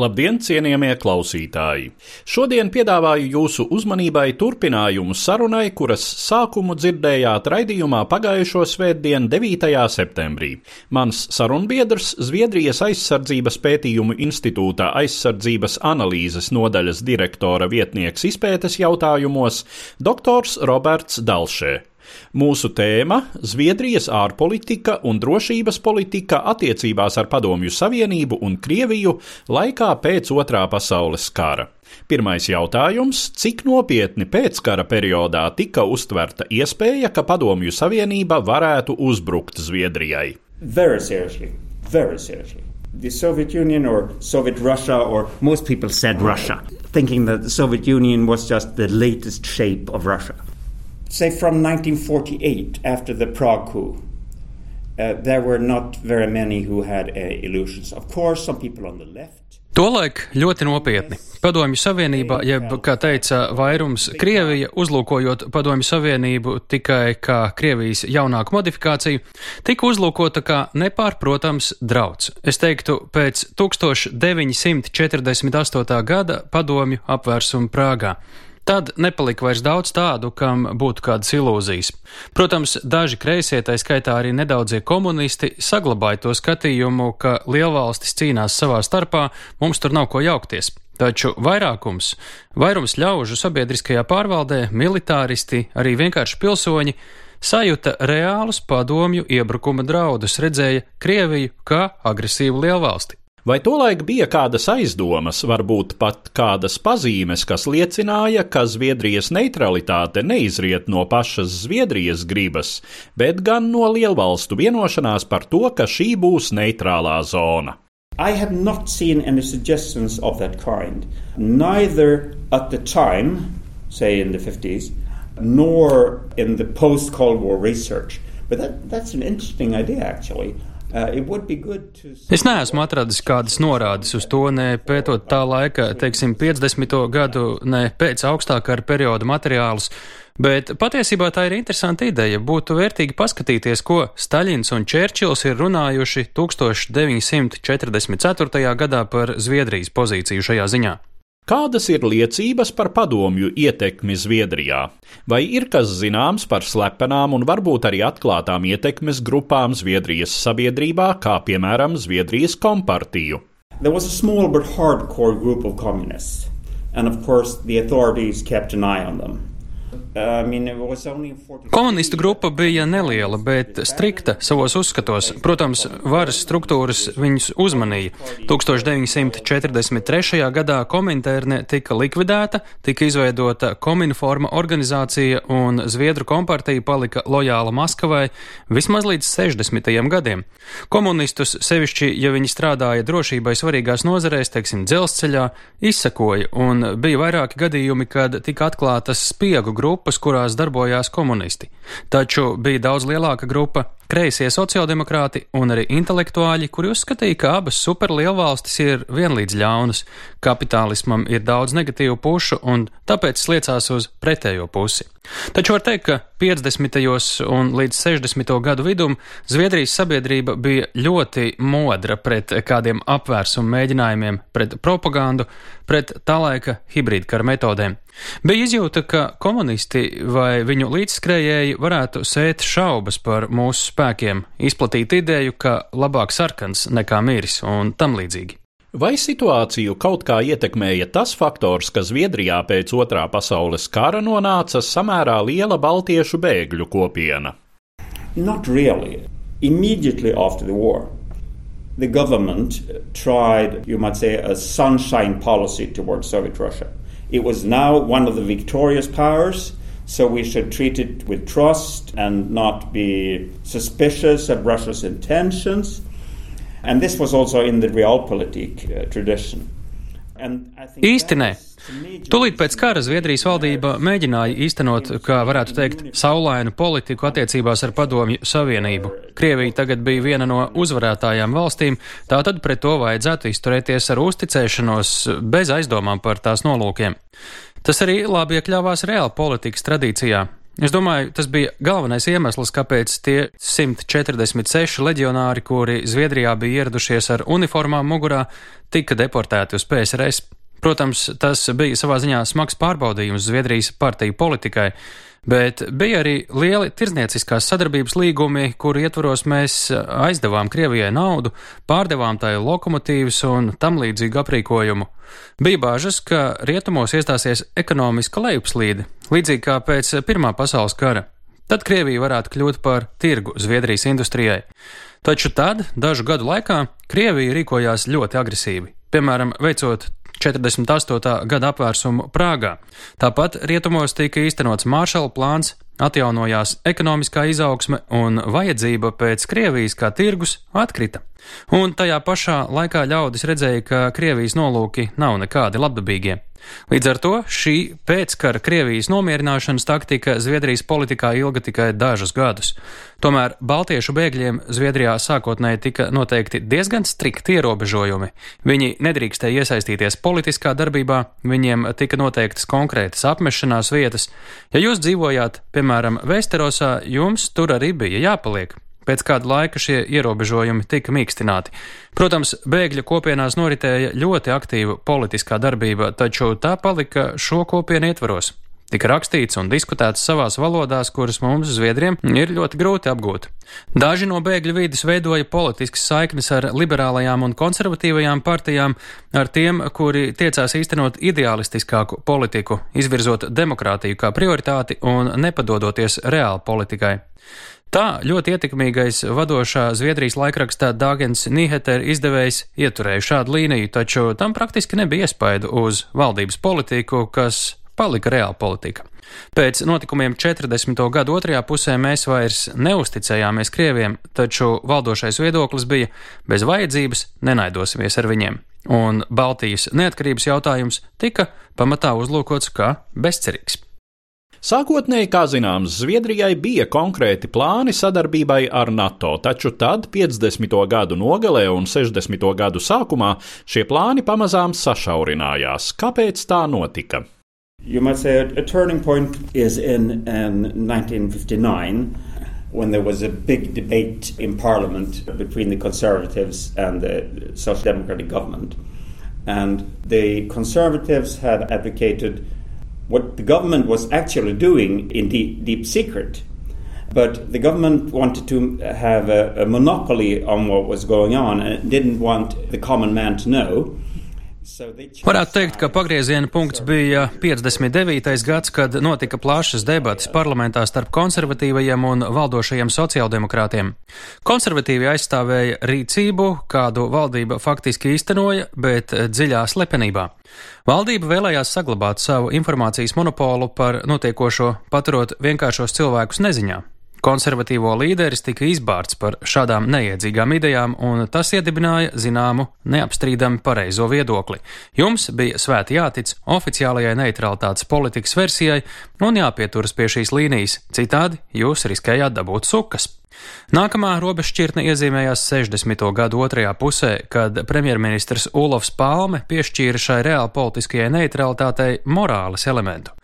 Labdien, cienījamie klausītāji! Šodien piedāvāju jūsu uzmanībai turpinājumu sarunai, kuras sākumu dzirdējāt raidījumā pagājušo svētdienu, 9. septembrī. Mans sarunbiedrs, Zviedrijas aizsardzības pētījumu institūta aizsardzības analīzes nodaļas direktora vietnieks izpētes jautājumos, doktors Roberts Dalšē. Mūsu tēma - Zviedrijas ārpolitika un drošības politika attiecībās ar Padomju Savienību un Krieviju laikā pēc Otrā pasaules kara. Pirmais jautājums - cik nopietni pēckara periodā tika uztverta iespēja, ka Padomju Savienība varētu uzbrukt Zviedrijai? Very seriously. Very seriously. The Soviet Union or Soviet Russia, or most people said Russia, thinking that the Soviet Union was just the latest shape of Russia. Say from 1948, after the Prague coup, uh, there were not very many who had uh, illusions. Of course, some people on the left. Tolaik ļoti nopietni. Padomju Savienībā, jeb, kā teica vairums, Krievija, uzlūkojot Padomju Savienību tikai kā Krievijas jaunāku modifikāciju, tika uzlūkota kā nepārprotams drauds. Es teiktu, pēc 1948. gada padomju apvērsuma Prāgā. Tad nepalika vairs daudz tādu, kam būtu kādas ilūzijas. Protams, daži kreisie, tā skaitā arī nedaudzie komunisti, saglabāja to skatījumu, ka lielvalstis cīnās savā starpā, mums tur nav ko jaukties. Taču vairākums, vairums ļaužu sabiedriskajā pārvaldē, militāristi, arī vienkārši pilsoņi sajūta reālus padomju iebrukuma draudus, redzēja Krieviju kā agresīvu lielvalsti. Vai tolaik bija kādas aizdomas, varbūt pat kādas pazīmes, kas liecināja, ka Zviedrijas neutralitāte neizriet no pašas Zviedrijas gribas, bet gan no lielvalstu vienošanās par to, ka šī būs neitrālā zona? I have not seen any suggestions of that kind, neither at the time, say in the 50s, nor in the post Cold War research. But that, that's an interesting idea, actually. Uh. Es neesmu atradis kādas norādes uz to, ne pētot tā laika, teiksim, 50. gadu, ne pēc augstākā perioda materiālus, bet patiesībā tā ir interesanta ideja. Būtu vērtīgi paskatīties, ko Staļins un Čērčils ir runājuši 1944. gadā par Zviedrijas pozīciju šajā ziņā. Kādas ir liecības par padomju ietekmi Zviedrijā? Vai ir kas zināms par slepenām un varbūt arī atklātām ietekmes grupām Zviedrijas sabiedrībā, kā piemēram Zviedrijas kompartiju? There was a small but hardcore group of communists, and of course the authorities kept an eye on them. Komunistu grupa bija neliela, bet strikta savos uzskatos. Protams, varas struktūras viņus uzmanīja. 1943. gadā Kominterne tika likvidēta, tika izveidota Kominforma organizācija un Zviedru kompartija palika lojāla Maskavai vismaz līdz 60. gadiem. Komunistus, sevišķi, ja viņi strādāja drošībai svarīgās nozarēs, teiksim, dzelzceļā, izsakoja, un bija vairāki gadījumi, kad tika atklātas spiegu grupas, kurās darbojās komunisti. Taču bija daudz lielāka grupa kreisie sociāldemokrāti un arī intelektuāļi, kuri uzskatīja, ka abas superlielvalstis ir vienlīdz ļaunas, kapitālismam ir daudz negatīvu pušu un tāpēc sliecās uz pretējo pusi. Taču var teikt, ka 50. un līdz 60. gadu vidum Zviedrijas sabiedrība bija ļoti modra pret kādiem apvērsumu mēģinājumiem, pret propagandu, pret tā laika hibrīdkara metodēm. Bija izjūta, ka komunisti vai viņu līdzskrējēji varētu sēt šaubas par mūsu spēkiem, izplatīt ideju, ka labāk sarkans nekā miris un tam līdzīgi. Vai situāciju kaut kā ietekmēja tas faktors, ka Zviedrijā pēc otrā pasaules kara nonāca samērā liela baltiešu bēgļu kopiena? Not really. Immediately after the war, the government tried, you might say, a sunshine policy towards Soviet Russia. It was now one of the victorious powers, So we should treat it with trust and not be suspicious of Russia's intentions. And this was also in the realpolitik uh, tradition. Īsti nē. Tūlīt pēc kara Zviedrijas valdība mēģināja īstenot, kā varētu teikt, saulainu politiku attiecībās ar Padomju Savienību. Krievija tagad bija viena no uzvarētājām valstīm, tātad pret to vajadzētu izturēties ar uzticēšanos, bez aizdomām par tās nolūkiem. Tas arī labi iekļāvās reāla politikas tradīcijā. Es domāju, tas bija galvenais iemesls, kāpēc tie 146 leģionāri, kuri Zviedrijā bija ieradušies ar uniformām mugurā, tika deportēti uz PSRS. Protams, tas bija savā ziņā smags pārbaudījums Zviedrijas partiju politikai, bet bija arī lieli tirzniecīskās sadarbības līgumi, kuru ietvaros mēs aizdevām Krievijai naudu, pārdevām tai lokomotīvas un tam līdzīgu aprīkojumu. Bija bāžas, ka rietumos iestāsies ekonomiska lejupslīde, līdzīgi kā pēc Pirmā pasaules kara. Tad Krievija varētu kļūt par tirgu Zviedrijas industrijai. Taču tad, dažu gadu laikā, Krievija rīkojās ļoti agresīvi, piemēram, veicot 48. gada apvērsumu Prāgā. Tāpat rietumos tika īstenots Māršala plāns, atjaunojās ekonomiskā izaugsme un vajadzība pēc Krievijas kā tirgus atkrita. Un tajā pašā laikā ļaudis redzēja, ka Krievijas nolūki nav nekādi labdabīgie. Līdz ar to šī pēckara Krievijas nomierināšanas taktika Zviedrijas politikā ilga tikai dažus gadus. Tomēr baltiešu bēgļiem Zviedrijā sākotnēji tika noteikti diezgan strikti ierobežojumi. Viņi nedrīkstēja iesaistīties politiskā darbībā, viņiem tika noteiktas konkrētas apmešanās vietas. Ja jūs dzīvojāt, piemēram, Vesterosā, jums tur arī bija jāpaliek. Pēc kāda laika šie ierobežojumi tika mīkstināti. Protams, bēgļu kopienās noritēja ļoti aktīva politiskā darbība, taču tā palika šo kopienu ietvaros. Tika rakstīts un diskutēts savās valodās, kuras mums, Zviedriem, ir ļoti grūti apgūt. Daži no bēgļu vidas veidoja politiskas saiknes ar liberālajām un konservatīvajām partijām, ar tiem, kuri tiecās īstenot ideālistiskāku politiku, izvirzot demokrātiju kā prioritāti un nepadodoties reāli politikai. Tā ļoti ietekmīgais vadošā Zviedrijas laikrakstā Dāgens Nīheter izdevējs ieturēja šādu līniju, taču tam praktiski nebija iespaidu uz valdības politiku, kas palika reāla politika. Pēc notikumiem 40. gadu otrajā pusē mēs vairs neusticējāmies Krieviem, taču valdošais viedoklis bija bez vajadzības nenaidosimies ar viņiem, un Baltijas neatkarības jautājums tika pamatā uzlūkots kā bezcerīgs. Sākotnēji, kā zināms, Zviedrijai bija konkrēti plāni sadarbībai ar NATO, taču tad 50. gadu nogalē un 60. gadu sākumā šie plāni pamazām sašaurinājās. Kāpēc tā notika? You might say a, a turning point is in um, 1959 when there was a big debate in Parliament between the Conservatives and the Social Democratic government. And the Conservatives had advocated what the government was actually doing in deep, deep secret. But the government wanted to have a, a monopoly on what was going on and didn't want the common man to know. Varētu teikt, ka pagrieziena punkts bija 59. gads, kad notika plašas debatas parlamentā starp konservatīvajiem un valdošajiem sociāldemokrātiem. Konservatīvi aizstāvēja rīcību, kādu valdība faktiski īstenoja, bet dziļā slepenībā. Valdība vēlējās saglabāt savu informācijas monopolu par notiekošo, paturot vienkāršos cilvēkus neziņā. Konservatīvo līderis tika izbārts par šādām neiedzīgām idejām, un tas iedibināja zināmu neapstrīdami pareizo viedokli. Jums bija svēti jātic oficiālajai neutralitātes politikas versijai un jāpieturas pie šīs līnijas, citādi jūs riskējāt dabūt sukas. Nākamā robežšķirtne iezīmējās 60. gadu otrajā pusē, kad premjerministrs Ulofs Palme piešķīra šai reāli politiskajai neutralitātei morāles elementu.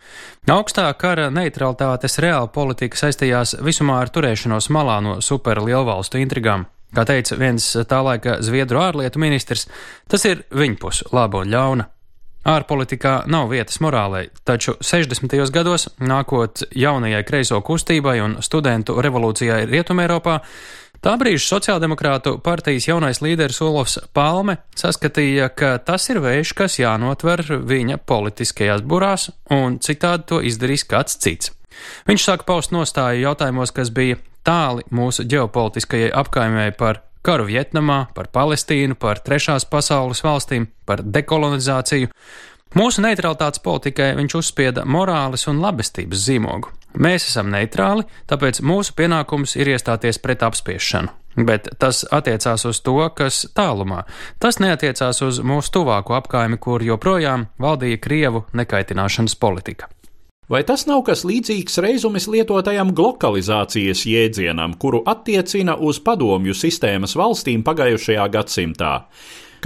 Augstā kara neutralitātes reāla politika saistījās visumā ar turēšanos malā no superlielvalstu intrigām. Kā teica viens tā laika Zviedru ārlietu ministrs, tas ir viņpus laba un ļauna. Ārpolitikā nav vietas morālei, taču 60. gados, nākot jaunajai kreiso kustībai un studentu revolūcijai Rietumēropā, Tā brīža sociāldemokrātu partijas jaunais līderis Olofs Palme saskatīja, ka tas ir vējš, kas jānotver viņa politiskajās burās, un citādi to izdarīs kāds cits. Viņš sāka paust nostāju jautājumos, kas bija tāli mūsu ģeopolitiskajai apkaimē par karu Vietnamā, par Palestīnu, par trešās pasaules valstīm, par dekolonizāciju. Mūsu neutralitātes politikai viņš uzspieda morāles un labestības zīmogu. Mēs esam neitrāli, tāpēc mūsu pienākums ir iestāties pret apspiešanu. Bet tas attiecās uz to, kas tālumā. Tas neatiecās uz mūsu tuvāko apkaimi, kur joprojām valdīja Krievu nekaitināšanas politika. Vai tas nav kas līdzīgs reizumis lietotajam globalizācijas jēdzienam, kuru attiecina uz padomju sistēmas valstīm pagājušajā gadsimtā?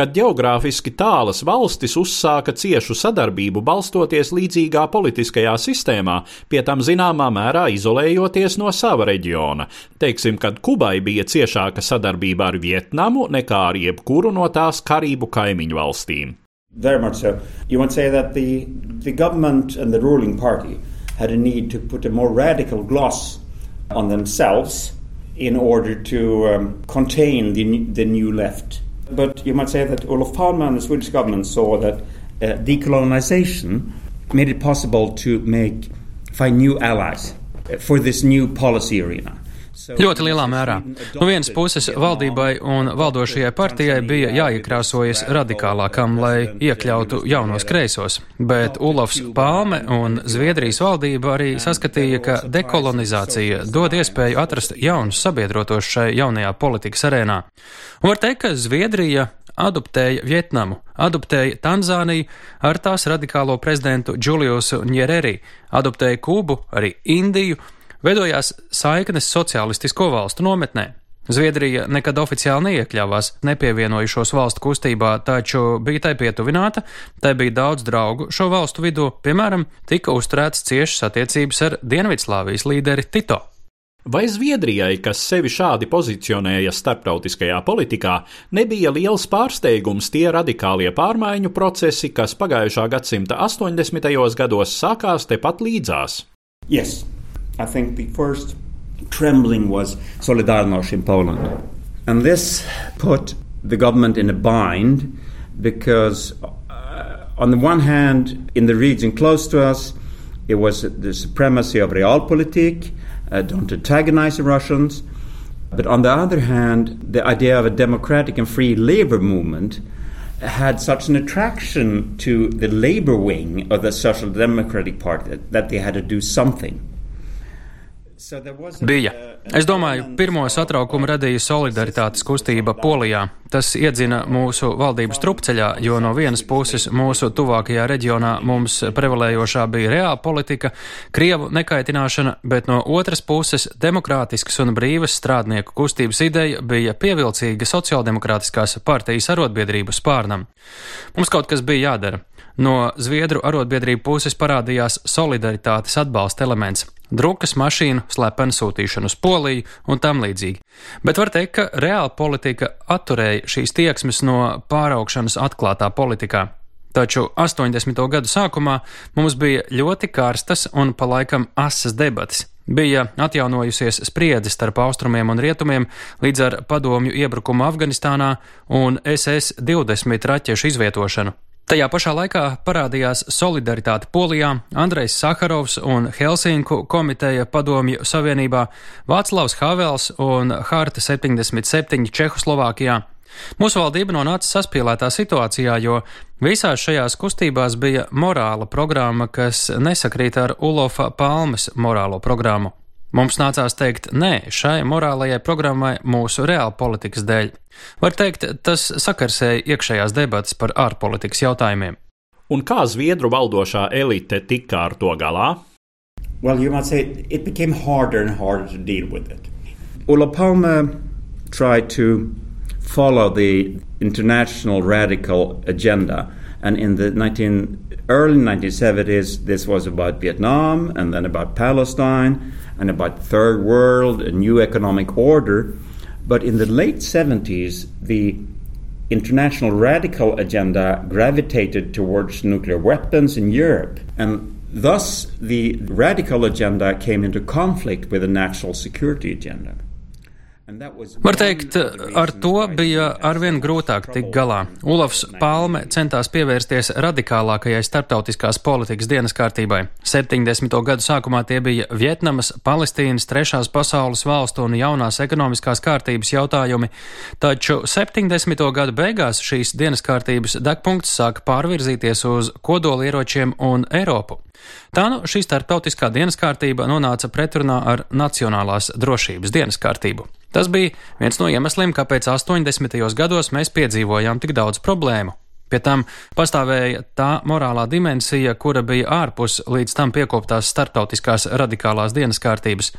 kad geogrāfiski tālas valstis uzsāka ciešu sadarbību balstoties līdzīgā politiskajā sistēmā, pie tam zināmā mērā izolējoties no sava reģiona. Teiksim, kad Kubai bija ciešāka sadarbība ar Vietnamu nekā ar jebkuru no tās Karību kaimiņu valstīm. Very much so. You might say that the, the government and the ruling party had a need to put a more radical gloss on themselves in order to um, contain the, the new left. But you might say that Olof Palme and the Swedish government saw that uh, decolonization made it possible to make find new allies for this new policy arena. Ļoti lielā mērā. No vienas puses, valdībai un valdošajai partijai bija jāiekrāsojas radikālākam, lai iekļautu jaunos kreisos, bet Ulofs Palme un Zviedrijas valdība arī saskatīja, ka dekolonizācija dod iespēju atrast jaunus sabiedrotos šai jaunajā politikas arēnā. Un var teikt, ka Zviedrija adoptēja Vietnamu, adoptēja Tanzāniju ar tās radikālo prezidentu Džuliusu Njereri, adoptēja Kubu, arī Indiju, veidojās saiknes sociālistisko valstu nometnē. Zviedrija nekad oficiāli neiekļāvās nepievienojušos valstu kustībā, taču bija tai pietuvināta, tai bija daudz draugu šo valstu vidū, piemēram, tika uzturēts ciešas attiecības ar Dienvidslāvijas līderi Tito. Vai Zviedrijai, kas sevi šādi pozicionēja starptautiskajā politikā, nebija liels pārsteigums tie radikālie pārmaiņu procesi, kas pagājušā gadsimta 80. gados sākās tepat līdzās? Yes. I think the first trembling was Solidarność in Poland. And this put the government in a bind because, uh, on the one hand, in the region close to us, it was the supremacy of realpolitik, uh, don't antagonize the Russians. But on the other hand, the idea of a democratic and free labor movement had such an attraction to the labor wing of the Social Democratic Party that, that they had to do something. Bija. Es domāju, pirmo satraukumu radīja solidaritātes kustība Polijā. Tas iedzina mūsu valdības trupceļā, jo no vienas puses mūsu tuvākajā reģionā mums prevalējošā bija reāla politika, Krievu nekaitināšana, bet no otras puses demokrātiskas un brīvas strādnieku kustības ideja bija pievilcīga sociāldemokrātiskās partijas arotbiedrību spārnam. Mums kaut kas bija jādara. No Zviedru arotbiedrību puses parādījās solidaritātes atbalsta elements - drukas mašīnu slepenu sūtīšanu uz Poliju un tam līdzīgi. Bet var teikt, ka reāla politika atturēja šīs tieksmes no pāraugšanas atklātā politikā. Taču 80. gadu sākumā mums bija ļoti karstas un pa laikam asas debatas. Bija atjaunojusies spriedze starp austrumiem un rietumiem līdz ar padomju iebrukumu Afganistānā un SS-20 raķešu izvietošanu. Tajā pašā laikā parādījās solidaritāte Polijā, Andrejs Sakarovs un Helsinku komiteja padomju savienībā, Vāclavs Havels un Harta 77 Čehoslovākijā. Mūsu valdība nonāca saspīlētā situācijā, jo visās šajās kustībās bija morāla programma, kas nesakrīt ar Ulofa Palmes morālo programmu. Mums nācās teikt nē šai morālajai programmai mūsu reāla politikas dēļ. Var teikt, tas sakarsēja iekšējās debatas par ārpolitikas jautājumiem. Un kā Zviedru valdošā elite tika ar to galā? Well, you might say it became harder and harder to deal with it. Ulla Palme tried to follow the international radical agenda. And in the 19, early 1970s, this was about Vietnam and then about Palestine and about third world, a new economic order. But in the late 70s, the international radical agenda gravitated towards nuclear weapons in Europe. And thus, the radical agenda came into conflict with the national security agenda. Var teikt, ar to bija arvien grūtāk tikt galā. Ulafs Palme centās pievērsties radikālākajai starptautiskās politikas dienas kārtībai. 70. gadu sākumā tie bija Vietnamas, Palestīnas, trešās pasaules valstu un jaunās ekonomiskās kārtības jautājumi, taču 70. gadu beigās šīs dienas kārtības degpunkts sāka pārvirzīties uz kodolieročiem un Eiropu. Tā nu šī starptautiskā dienas kārtība nonāca pretrunā ar Nacionālās drošības dienas kārtību. Tas bija viens no iemesliem, kāpēc 80. gados mēs piedzīvojām tik daudz problēmu. Pie tam pastāvēja tā morālā dimensija, kura bija ārpus līdz tam piekoptās starptautiskās radikālās dienas kārtības.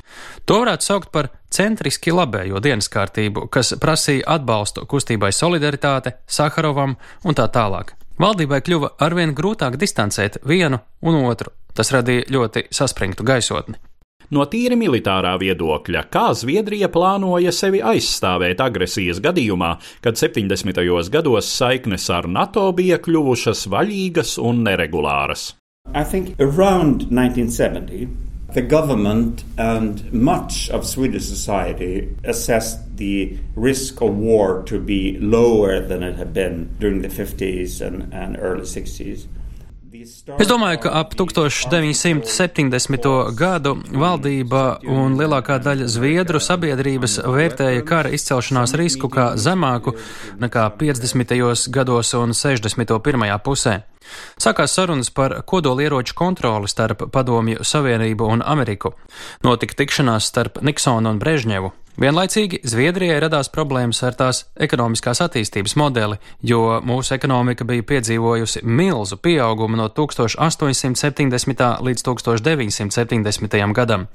To varētu saukt par centriski labējo dienas kārtību, kas prasīja atbalstu kustībai solidaritāte, Saharovam un tā tālāk. Valdībai kļuva arvien grūtāk distancēt vienu un otru. Tas radīja ļoti saspringtu gaisotni. No tīri militārā viedokļa, kā Zviedrija plānoja sevi aizstāvēt agresijas gadījumā, kad 70. gados saiknes ar NATO bija kļuvušas vaļīgas un neregulāras. I think around 1970, the government and much of Swedish society assessed the risk of war to be lower than it had been during the 50s and, and early 60s. Es domāju, ka ap 1970. gadu valdība un lielākā daļa Zviedru sabiedrības vērtēja kara izcelšanās risku kā zemāku nekā 50. gados un 61. pusē. Sākās sarunas par kodolieroču kontroli starp Padomju Savienību un Ameriku. Notika tikšanās starp Niksonu un Brežņevu. Vienlaicīgi Zviedrijai radās problēmas ar tās ekonomiskās attīstības modeli, jo mūsu ekonomika bija piedzīvojusi milzu pieaugumu no 1870. līdz 1970. gadam,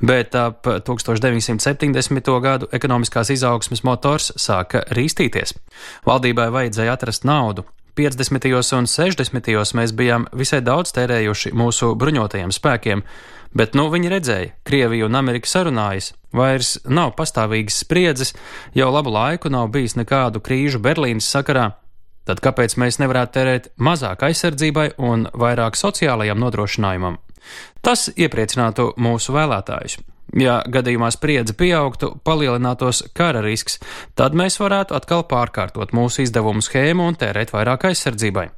bet ap 1970. gadu ekonomiskās izaugsmes motors sāka rīstīties. Valdībai vajadzēja atrast naudu, 50. un 60. mēs bijām visai daudz tērējuši mūsu bruņotajiem spēkiem, Bet nu viņi redzēja, Krievija un Amerika sarunājas, vairs nav pastāvīgas spriedzes, jau labu laiku nav bijis nekādu krīžu Berlīnas sakarā. Tad kāpēc mēs nevarētu tērēt mazāk aizsardzībai un vairāk sociālajam nodrošinājumam? Tas iepriecinātu mūsu vēlētājus. Ja gadījumā spriedze pieaugtu, palielinātos kara risks, tad mēs varētu atkal pārkārtot mūsu izdevumu schēmu un tērēt vairāk aizsardzībai.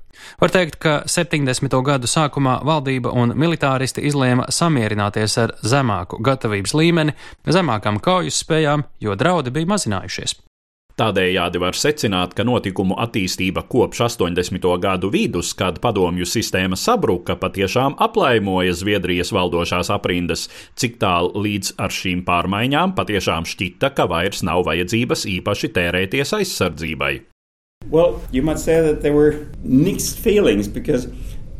Var teikt, ka 70. gadu sākumā valdība un militāristi izlēma samierināties ar zemāku gatavības līmeni, zemākām kaujas spējām, jo draudi bija mazinājušies. Tādējādi var secināt, ka notikumu attīstība kopš 80. gadu vidus, kad padomju sistēma sabruka, patiešām aplaimoja Zviedrijas valdošās aprindas, cik tālu līdz ar šīm pārmaiņām patiešām šķita, ka vairs nav vajadzības īpaši tērēties aizsardzībai. Well, you might say that there were mixed feelings because,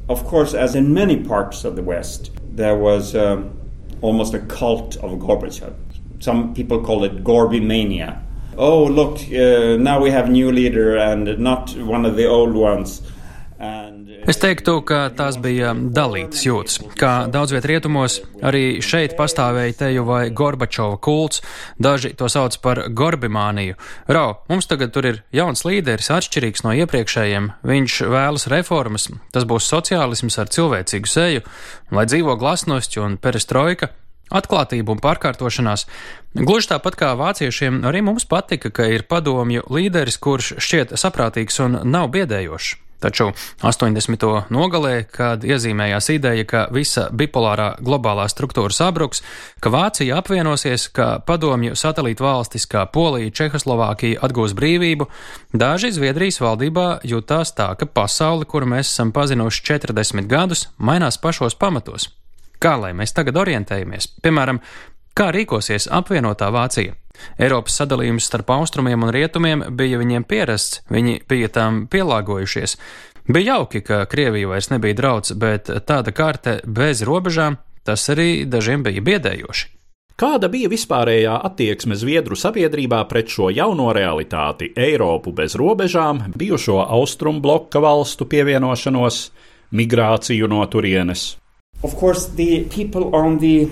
of course, as in many parts of the West, there was um, almost a cult of Gorbachev. Some people call it Gorby mania. Oh, look, uh, now we have a new leader and not one of the old ones. Es teiktu, ka tās bija dalītas jūtas. Kā daudz viet rietumos, arī šeit pastāvēja teju vai Gorbačova kults, daži to sauc par Gorbimāniju. Rau, mums tagad tur ir jauns līderis, atšķirīgs no iepriekšējiem, viņš vēlas reformas, tas būs sociālisms ar cilvēcīgu seju, lai dzīvo glasnosti un perestroika. Atklātība un pārkārtošanās. Gluži tāpat kā vāciešiem, arī mums patika, ka ir padomju līderis, kurš šķiet saprātīgs un nav biedējošs. Taču 80. nogalē, kad iezīmējās ideja, ka visa bipolārā globālā struktūra sabruks, ka Vācija apvienosies, ka padomju satelītu valstis kā Polija, Čehoslovākija atgūs brīvību, daži Zviedrijas valdībā jutās tā, ka pasauli, kuru mēs esam pazinuši 40 gadus, mainās pašos pamatos. Kā lai mēs tagad orientējamies? Piemēram, kā rīkosies apvienotā Vācija? Eiropas sadalījums starp austrumiem un rietumiem bija viņiem pierasts, viņi bija tam pielāgojušies. Bija jauki, ka Krievija vairs nebija drauds, bet tāda karte bez robežām, tas arī dažiem bija biedējoši. Kāda bija vispārējā attieksme Zviedru sabiedrībā pret šo jauno realitāti, Eiropu bez robežām, bijušo austrumu bloka valstu pievienošanos, migrāciju no turienes? Of course, the people on the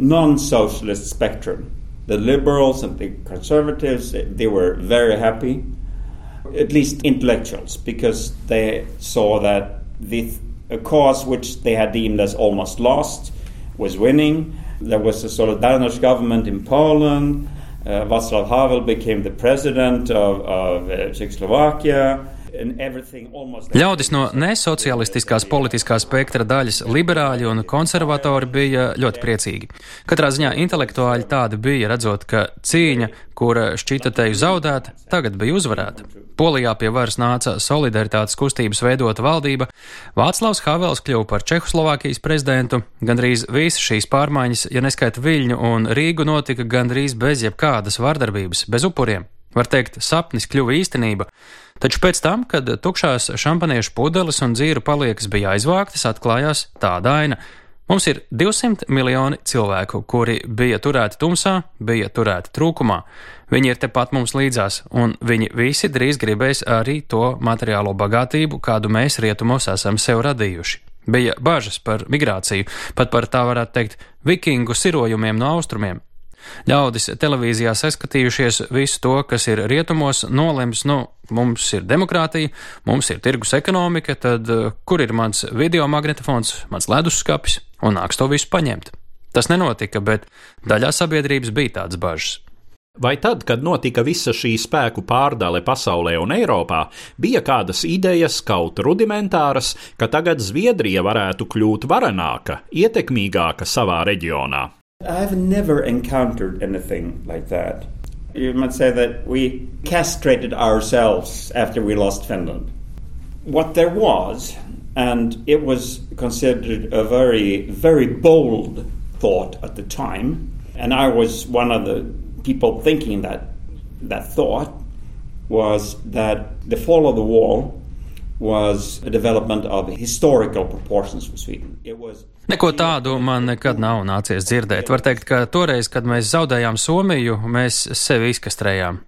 non-socialist spectrum the liberals and the conservatives, they were very happy, at least intellectuals, because they saw that the a cause which they had deemed as almost lost was winning. There was a sort of Danish government in Poland. Uh, Václav Havel became the president of, of uh, Czechoslovakia. Ļaudis no nesocialistiskās politiskā spektra daļas liberāļi un konservatori bija ļoti priecīgi. Katrā ziņā intelektuāļi tādi bija, redzot, ka cīņa, kura šķita teju zaudēta, tagad bija uzvarēta. Polijā pie varas nāca solidaritātes kustības veidota valdība, Vāclavs Havels kļuva par Čehoslovākijas prezidentu, gandrīz visas šīs pārmaiņas, ja neskaita Viļņu un Rīgu, notika gandrīz bez jebkādas vardarbības, bez upuriem. Var teikt, sapnis kļuva īstenība. Taču pēc tam, kad tukšās šampaniešu pudeles un dzīru paliekas bija aizvāktas, atklājās tāda aina. Mums ir 200 miljoni cilvēku, kuri bija turēti tumsā, bija turēti trūkumā. Viņi ir tepat mums līdzās, un viņi visi drīz gribēs arī to materiālo bagātību, kādu mēs rietumos esam sev radījuši. Bija bažas par migrāciju, pat par tā varētu teikt, vikingu sirojumiem no austrumiem. Ļaudis televīzijā saskatījušies visu to, kas ir rietumos, nolems, nu, mums ir demokrātija, mums ir tirgus ekonomika, tad eh, kur ir mans video magnetofons, mans leduskapis, un nāks to visu paņemt. Tas nenotika, bet daļā sabiedrības bija tādas bažas. Vai tad, kad notika visa šī spēku pārdale pasaulē un Eiropā, bija kādas idejas, kaut rudimentāras, ka tagad Zviedrija varētu kļūt varenāka, ietekmīgāka savā reģionā? I've never encountered anything like that. You might say that we castrated ourselves after we lost Finland. What there was, and it was considered a very, very bold thought at the time, and I was one of the people thinking that that thought was that the fall of the wall was a development of historical proportions for Sweden. It was Neko tādu man nekad nav nācies dzirdēt. Var teikt, ka toreiz, kad mēs zaudējām Somiju, mēs sevi izkastrējām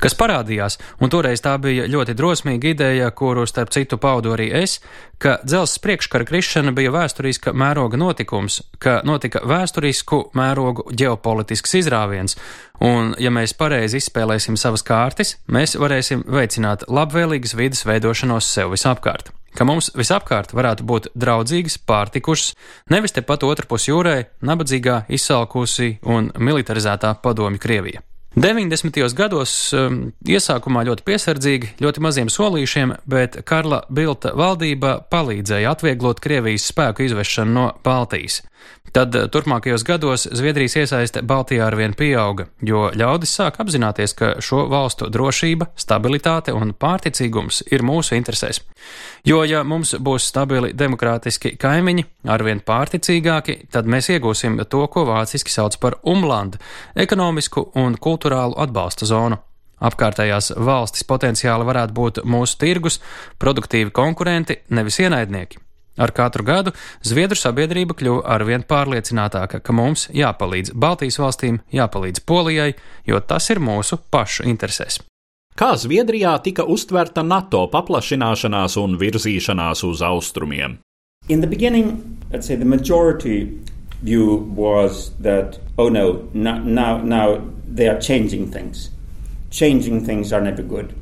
kas parādījās, un toreiz tā bija ļoti drosmīga ideja, kuru starp citu paudu arī es, ka dzelzs priekškara krišana bija vēsturiska mēroga notikums, ka notika vēsturisku mērogu ģeopolitisks izrāviens, un ja mēs pareizi izspēlēsim savas kārtas, mēs varēsim veicināt labvēlīgas vidas veidošanos sev visapkārt ka mums visapkārt varētu būt draudzīgas, pārtikušas, nevis tepat otrpus jūrē, nabadzīgā, izsalkusi un militarizētā padomju Krievija. 90. gados um, iesākumā ļoti piesardzīgi, ļoti maziem solīšiem, bet Karla Bilta valdība palīdzēja atvieglot Krievijas spēku izvešanu no Baltijas. Tad eh, turpmākajos gados Zviedrijas iesaiste Baltijā arvien pieauga, jo ļaudis sāk apzināties, ka šo valstu drošība, stabilitāte un pārticīgums ir mūsu interesēs. Jo, ja mums būs stabili demokrātiski kaimiņi, arvien pārticīgāki, tad mēs iegūsim to, ko vāciski sauc par umlandu - ekonomisku un kulturālu atbalsta zonu. Apkārtējās valstis potenciāli varētu būt mūsu tirgus, produktīvi konkurenti, nevis ienaidnieki. Ar katru gadu Zviedru sabiedrība kļuva arvien pārliecinātāka, ka mums jāpalīdz Baltijas valstīm, jāpalīdz Polijai, jo tas ir mūsu pašu interesēs. Kā Zviedrijā tika uztverta NATO paplašināšanās un virzīšanās uz austrumiem? In the beginning, let's say the majority view was that, oh no, now, now they are changing things. Changing things are never good.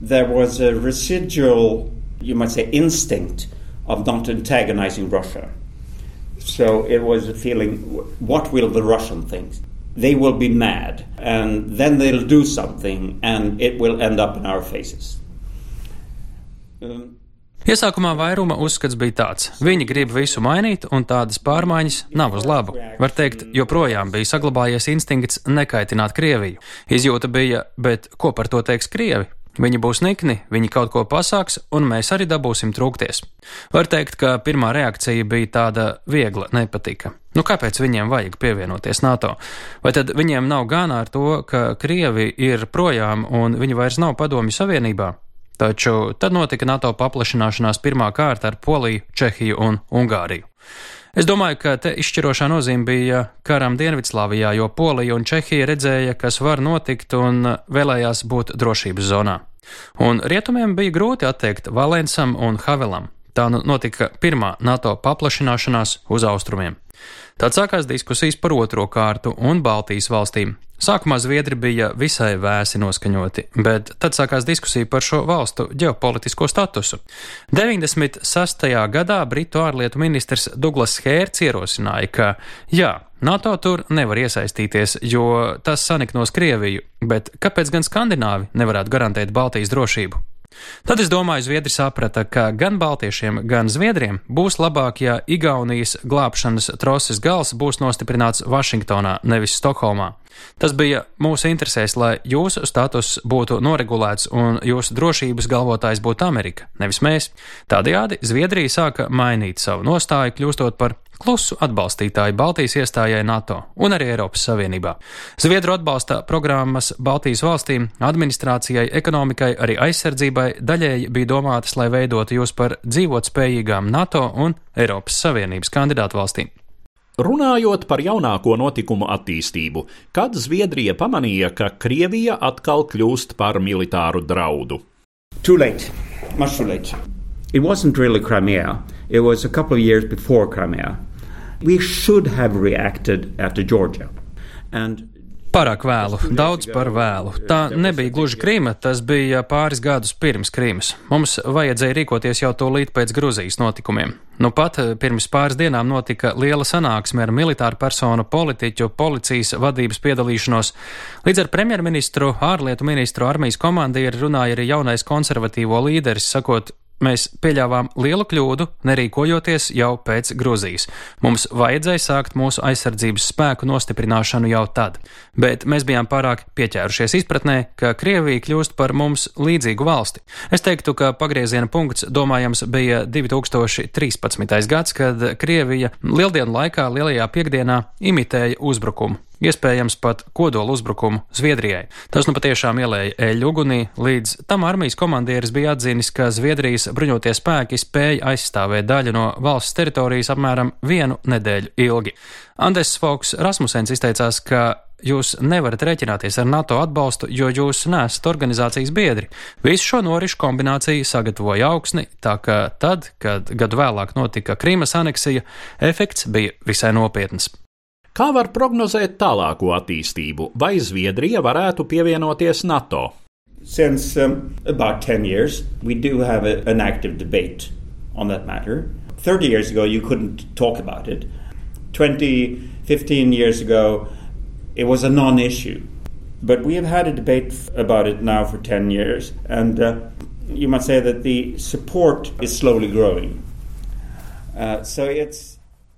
There was a residual, you might say, instinct of not antagonizing Russia. So it was a feeling what will the Russian think? They will be mad, and then they'll do something, and it will end up in our faces. Um, Iesākumā vairuma uzskats bija tāds: viņi grib visu mainīt, un tādas pārmaiņas nav uz labu. Var teikt, joprojām bija saglabājies instinkts nekaitināt Krieviju. Izjūta bija, bet ko par to teiks Krievi? Viņi būs nikni, viņi kaut ko pasāks, un mēs arī dabūsim trūkties. Var teikt, ka pirmā reakcija bija tāda viegla nepatika. Nu, kāpēc viņiem vajag pievienoties NATO? Vai tad viņiem nav gana ar to, ka Krievi ir projām un viņi vairs nav padomju savienībā? Taču tad notika NATO paplašināšanās pirmā kārta ar Poliju, Čehiju un Ungāriju. Es domāju, ka te izšķirošā nozīme bija karam Dienvidslāvijā, jo Polija un Čehija redzēja, kas var notikt un vēlējās būt drošības zonā. Un rietumiem bija grūti atteikt Valensam un Havelam. Tā nu notika pirmā NATO paplašināšanās uz austrumiem. Tad sākās diskusijas par otro kārtu un Baltijas valstīm. Sākumā Zviedri bija visai vēsi noskaņoti, bet tad sākās diskusija par šo valstu ģeopolitisko statusu. 96. gadā Britu ārlietu ministrs Douglas Hērts ierosināja, ka jā, NATO tur nevar iesaistīties, jo tas saniknos Krieviju, bet kāpēc gan Skandināvi nevarētu garantēt Baltijas drošību? Tad es domāju, Zviedri saprata, ka gan Baltiešiem, gan Zviedriem būs labāk, ja Igaunijas glābšanas troses gals būs nostiprināts Vašingtonā, nevis Stokholmā. Tas bija mūsu interesēs, lai jūsu status būtu noregulēts un jūsu drošības galvotājs būtu Amerika, nevis mēs. Tādējādi Zviedrija sāka mainīt savu nostāju, kļūstot par klusu atbalstītāju Baltijas iestājai NATO un arī Eiropas Savienībā. Zviedru atbalsta programmas Baltijas valstīm, administrācijai, ekonomikai, arī aizsardzībai daļēji bija domātas, lai veidotu jūs par dzīvotspējīgām NATO un Eiropas Savienības kandidātu valstīm. Runājot par jaunāko notikumu attīstību, kad Zviedrija pamanīja, ka Krievija atkal kļūst par militāru draudu. Too late, much too late. It wasn't really Crimea. It was a couple of years before Crimea. We should have reacted after Georgia. And Pārāk vēlu, daudz par vēlu. Tā nebija gluži Krīma, tas bija pāris gadus pirms Krīmas. Mums vajadzēja rīkoties jau tūlīt pēc Gruzijas notikumiem. Nu pat eh, pirms pāris dienām notika liela sanāksme ar militāru personu, politiķu, policijas vadības piedalīšanos. Līdz ar premjerministru, ārlietu ministru, armijas komandieru runāja arī jaunais konservatīvo līderis, sakot, Mēs pieļāvām lielu kļūdu, nerīkojoties jau pēc Grūzijas. Mums vajadzēja sākt mūsu aizsardzības spēku nostiprināšanu jau tad, bet mēs bijām pārāk pieķērušies izpratnē, ka Krievija kļūst par mums līdzīgu valsti. Es teiktu, ka pagrieziena punkts, domājams, bija 2013. gads, kad Krievija lieldienu laikā, lielajā piekdienā, imitēja uzbrukumu iespējams pat kodola uzbrukumu Zviedrijai. Tas nu patiešām ielēja eļļu ugunī, līdz tam armijas komandieris bija atzinis, ka Zviedrijas bruņotie spēki spēja aizstāvēt daļu no valsts teritorijas apmēram vienu nedēļu ilgi. Andes Foks Rasmusens izteicās, ka jūs nevarat rēķināties ar NATO atbalstu, jo jūs nesat organizācijas biedri. Visu šo norišu kombināciju sagatavoja augsni, tā ka tad, kad gadu vēlāk notika Krīmas aneksija, efekts bija visai nopietns. Kā var prognozēt tālāko attīstību, vai Zviedrija varētu pievienoties NATO? Since um, about 10 years, we do have a, an active debate on that matter. 30 years ago, you couldn't talk about it. 20, 15 years ago, it was a non issue. But we have had a debate about it now for 10 years, and uh, you might say that the support is slowly growing. Uh, so it's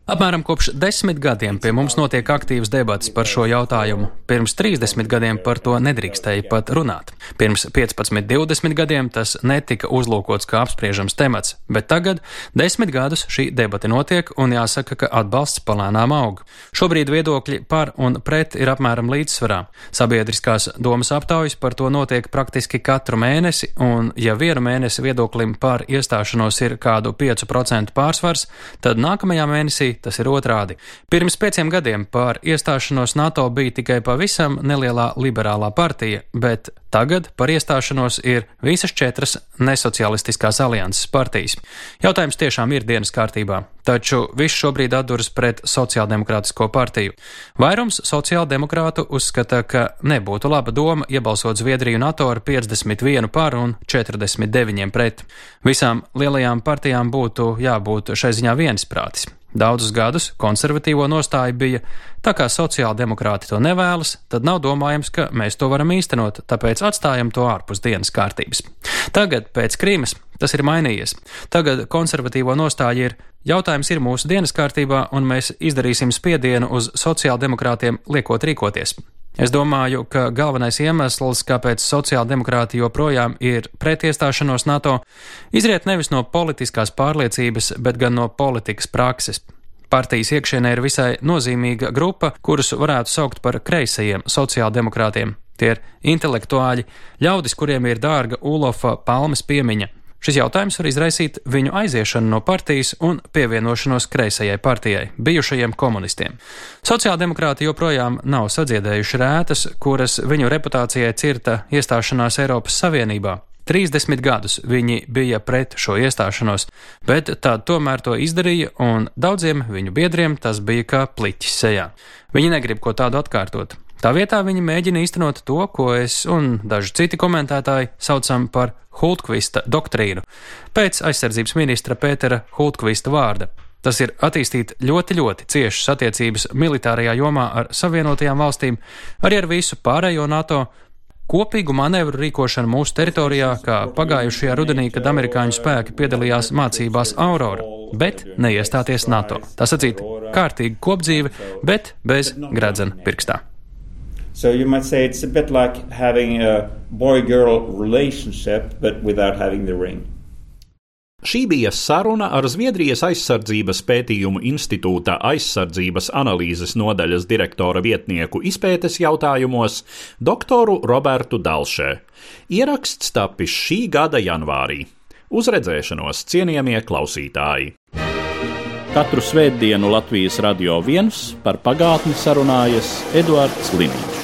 Apmēram kopš desmit gadiem pie mums notiek aktīvas debatas par šo jautājumu. Pirms 30 gadiem par to nedrīkstēja pat runāt. Pirms 15, 20 gadiem tas netika uzlūkots kā apspriežams temats, bet tagad, desmit gadus, šī debata notiek un jāsaka, ka atbalsts palēnām aug. Šobrīd viedokļi par un pret ir apmēram līdzsvarā. Sabiedriskās domas aptaujas par to notiek praktiski katru mēnesi, un ja vienu mēnesi viedoklim par iestāšanos ir kādu 5% pārsvars, tad nākamajā mēnesī tas ir otrādi. Pirms pieciem gadiem par iestāšanos NATO bija tikai pavisam nelielā liberālā partija, bet tagad par iestāšanos ir visas četras nesocialistiskās alianses partijas. Jautājums tiešām ir dienas kārtībā, taču viss šobrīd atduras pret sociāldemokrātisko partiju. Vairums sociāldemokrātu uzskata, ka nebūtu laba doma iebalsot Zviedriju NATO ar 51 par un 49 pret. Visām lielajām partijām būtu jābūt šai ziņā viensprātis. Daudzus gadus konservatīvo nostāja bija, tā kā sociāldemokrāti to nevēlas, tad nav domājams, ka mēs to varam īstenot, tāpēc atstājam to ārpus dienas kārtības. Tagad, pēc Krīmas, tas ir mainījies. Tagad konservatīvo nostāja ir jautājums ir mūsu dienas kārtībā, un mēs izdarīsim spiedienu uz sociāldemokrātiem liekot rīkoties. Es domāju, ka galvenais iemesls, kāpēc sociāldemokrāti joprojām ir pretiestāšanos NATO, izriet nevis no politiskās pārliecības, bet gan no politikas prakses. Partijas iekšienē ir visai nozīmīga grupa, kurus varētu saukt par kreisajiem sociāldemokrātiem. Tie ir intelektuāļi, ļaudis, kuriem ir dārga Ulofa palmas piemiņa, Šis jautājums var izraisīt viņu aiziešanu no partijas un pievienošanos kreisajai partijai, bijušajiem komunistiem. Sociāldemokrāti joprojām nav sadziedējuši rētas, kuras viņu reputācijai cirta iestāšanās Eiropas Savienībā. 30 gadus viņi bija pret šo iestāšanos, bet tā tomēr to izdarīja, un daudziem viņu biedriem tas bija kā pliķis sejā. Viņi negrib ko tādu atkārtot. Tā vietā viņi mēģina īstenot to, ko es un daži citi komentētāji saucam par Hultkvista doktrīnu, pēc aizsardzības ministra Pētera Hultkvista vārda. Tas ir attīstīt ļoti, ļoti ciešas attiecības militārajā jomā ar Savienotajām valstīm, arī ar visu pārējo NATO, kopīgu manevru rīkošanu mūsu teritorijā, kā pagājušajā rudenī, kad amerikāņu spēki piedalījās mācībās Aurora, bet neiestāties NATO. Tas acīt kārtīga kopdzīve, bet bez gradzena pirkstā. So you might say it's a bit like having a boy girl relationship, but without having the ring. Šī bija saruna ar Zviedrijas aizsardzības pētījumu institūta aizsardzības analīzes nodaļas direktora vietnieku izpētes jautājumos doktoru Robertu Dalšē. Ieraksts tapis šī gada janvārī. Uz redzēšanos, cienījamie klausītāji! Katru svētdienu Latvijas radio viens par pagātni sarunājas Eduards Liniņš.